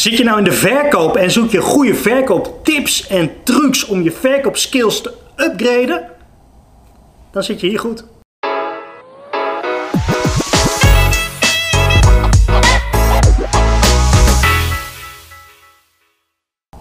Zit je nou in de verkoop en zoek je goede verkooptips en trucs om je verkoopskills te upgraden? Dan zit je hier goed.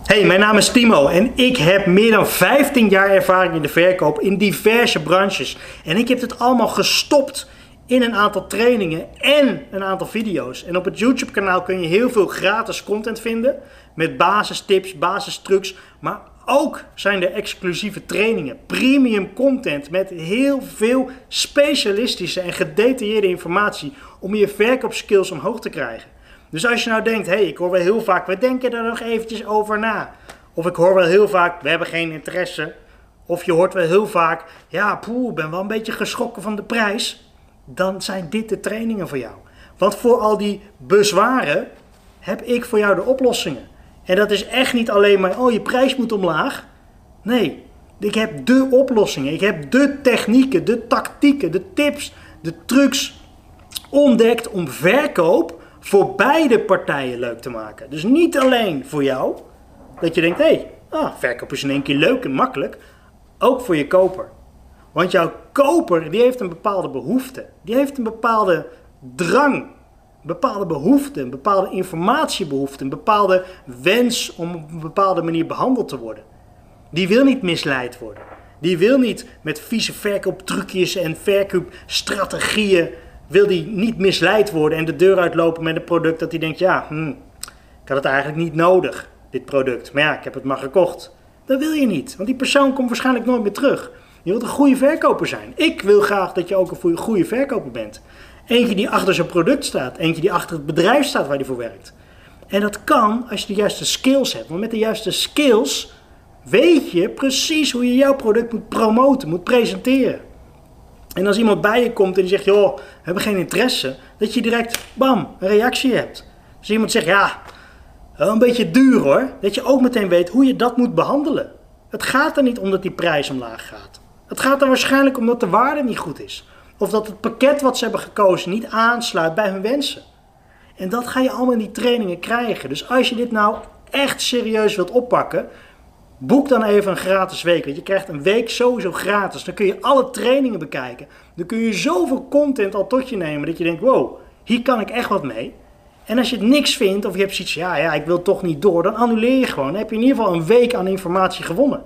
Hey, mijn naam is Timo en ik heb meer dan 15 jaar ervaring in de verkoop in diverse branches. En ik heb het allemaal gestopt in een aantal trainingen en een aantal video's. En op het YouTube kanaal kun je heel veel gratis content vinden met basistips, basistrucs, maar ook zijn er exclusieve trainingen, premium content met heel veel specialistische en gedetailleerde informatie om je verkoopskills omhoog te krijgen. Dus als je nou denkt, hé, hey, ik hoor wel heel vaak, we denken er nog eventjes over na. Of ik hoor wel heel vaak, we hebben geen interesse. Of je hoort wel heel vaak, ja, poeh, ben wel een beetje geschrokken van de prijs dan zijn dit de trainingen voor jou. Want voor al die bezwaren heb ik voor jou de oplossingen. En dat is echt niet alleen maar, oh je prijs moet omlaag. Nee, ik heb de oplossingen. Ik heb de technieken, de tactieken, de tips, de trucs ontdekt om verkoop voor beide partijen leuk te maken. Dus niet alleen voor jou, dat je denkt, hé, hey, ah, verkoop is in één keer leuk en makkelijk. Ook voor je koper. Want jouw koper die heeft een bepaalde behoefte. Die heeft een bepaalde drang. Een bepaalde behoefte, een bepaalde informatiebehoefte, een bepaalde wens om op een bepaalde manier behandeld te worden. Die wil niet misleid worden. Die wil niet met vieze verkooptrucjes en verkoopstrategieën wil die niet misleid worden en de deur uitlopen met een product dat hij denkt, ja, hm, ik had het eigenlijk niet nodig, dit product. Maar ja, ik heb het maar gekocht. Dat wil je niet, want die persoon komt waarschijnlijk nooit meer terug. Je wilt een goede verkoper zijn. Ik wil graag dat je ook een goede verkoper bent. Eentje die achter zijn product staat. Eentje die achter het bedrijf staat waar hij voor werkt. En dat kan als je de juiste skills hebt. Want met de juiste skills weet je precies hoe je jouw product moet promoten, moet presenteren. En als iemand bij je komt en die zegt, joh, we hebben geen interesse, dat je direct, bam, een reactie hebt. Als iemand zegt, ja, een beetje duur hoor, dat je ook meteen weet hoe je dat moet behandelen. Het gaat er niet om dat die prijs omlaag gaat. Het gaat er waarschijnlijk om dat de waarde niet goed is. Of dat het pakket wat ze hebben gekozen niet aansluit bij hun wensen. En dat ga je allemaal in die trainingen krijgen. Dus als je dit nou echt serieus wilt oppakken, boek dan even een gratis week. Want je krijgt een week sowieso gratis. Dan kun je alle trainingen bekijken. Dan kun je zoveel content al tot je nemen dat je denkt, wow, hier kan ik echt wat mee. En als je het niks vindt of je hebt zoiets, ja, ja, ik wil toch niet door, dan annuleer je gewoon. Dan heb je in ieder geval een week aan informatie gewonnen.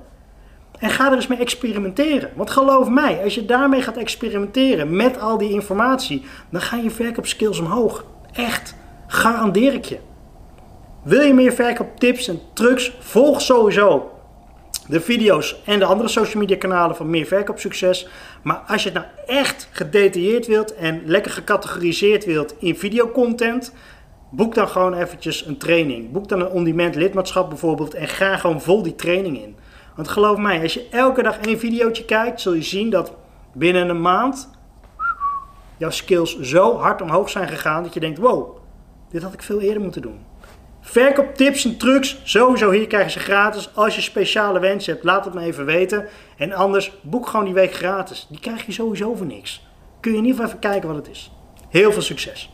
En ga er eens mee experimenteren. Want geloof mij, als je daarmee gaat experimenteren met al die informatie, dan gaan je verkoopskills omhoog. Echt, garandeer ik je. Wil je meer verkooptips en trucs? Volg sowieso de video's en de andere social media kanalen van Meer Verkoopsucces. Maar als je het nou echt gedetailleerd wilt en lekker gecategoriseerd wilt in videocontent, boek dan gewoon eventjes een training. Boek dan een on-demand lidmaatschap bijvoorbeeld en ga gewoon vol die training in. Want geloof mij, als je elke dag één videootje kijkt, zul je zien dat binnen een maand jouw skills zo hard omhoog zijn gegaan dat je denkt, wow, dit had ik veel eerder moeten doen. Verkooptips en trucs, sowieso hier krijgen ze gratis. Als je speciale wensen hebt, laat het me even weten. En anders, boek gewoon die week gratis. Die krijg je sowieso voor niks. Kun je in ieder geval even kijken wat het is. Heel veel succes!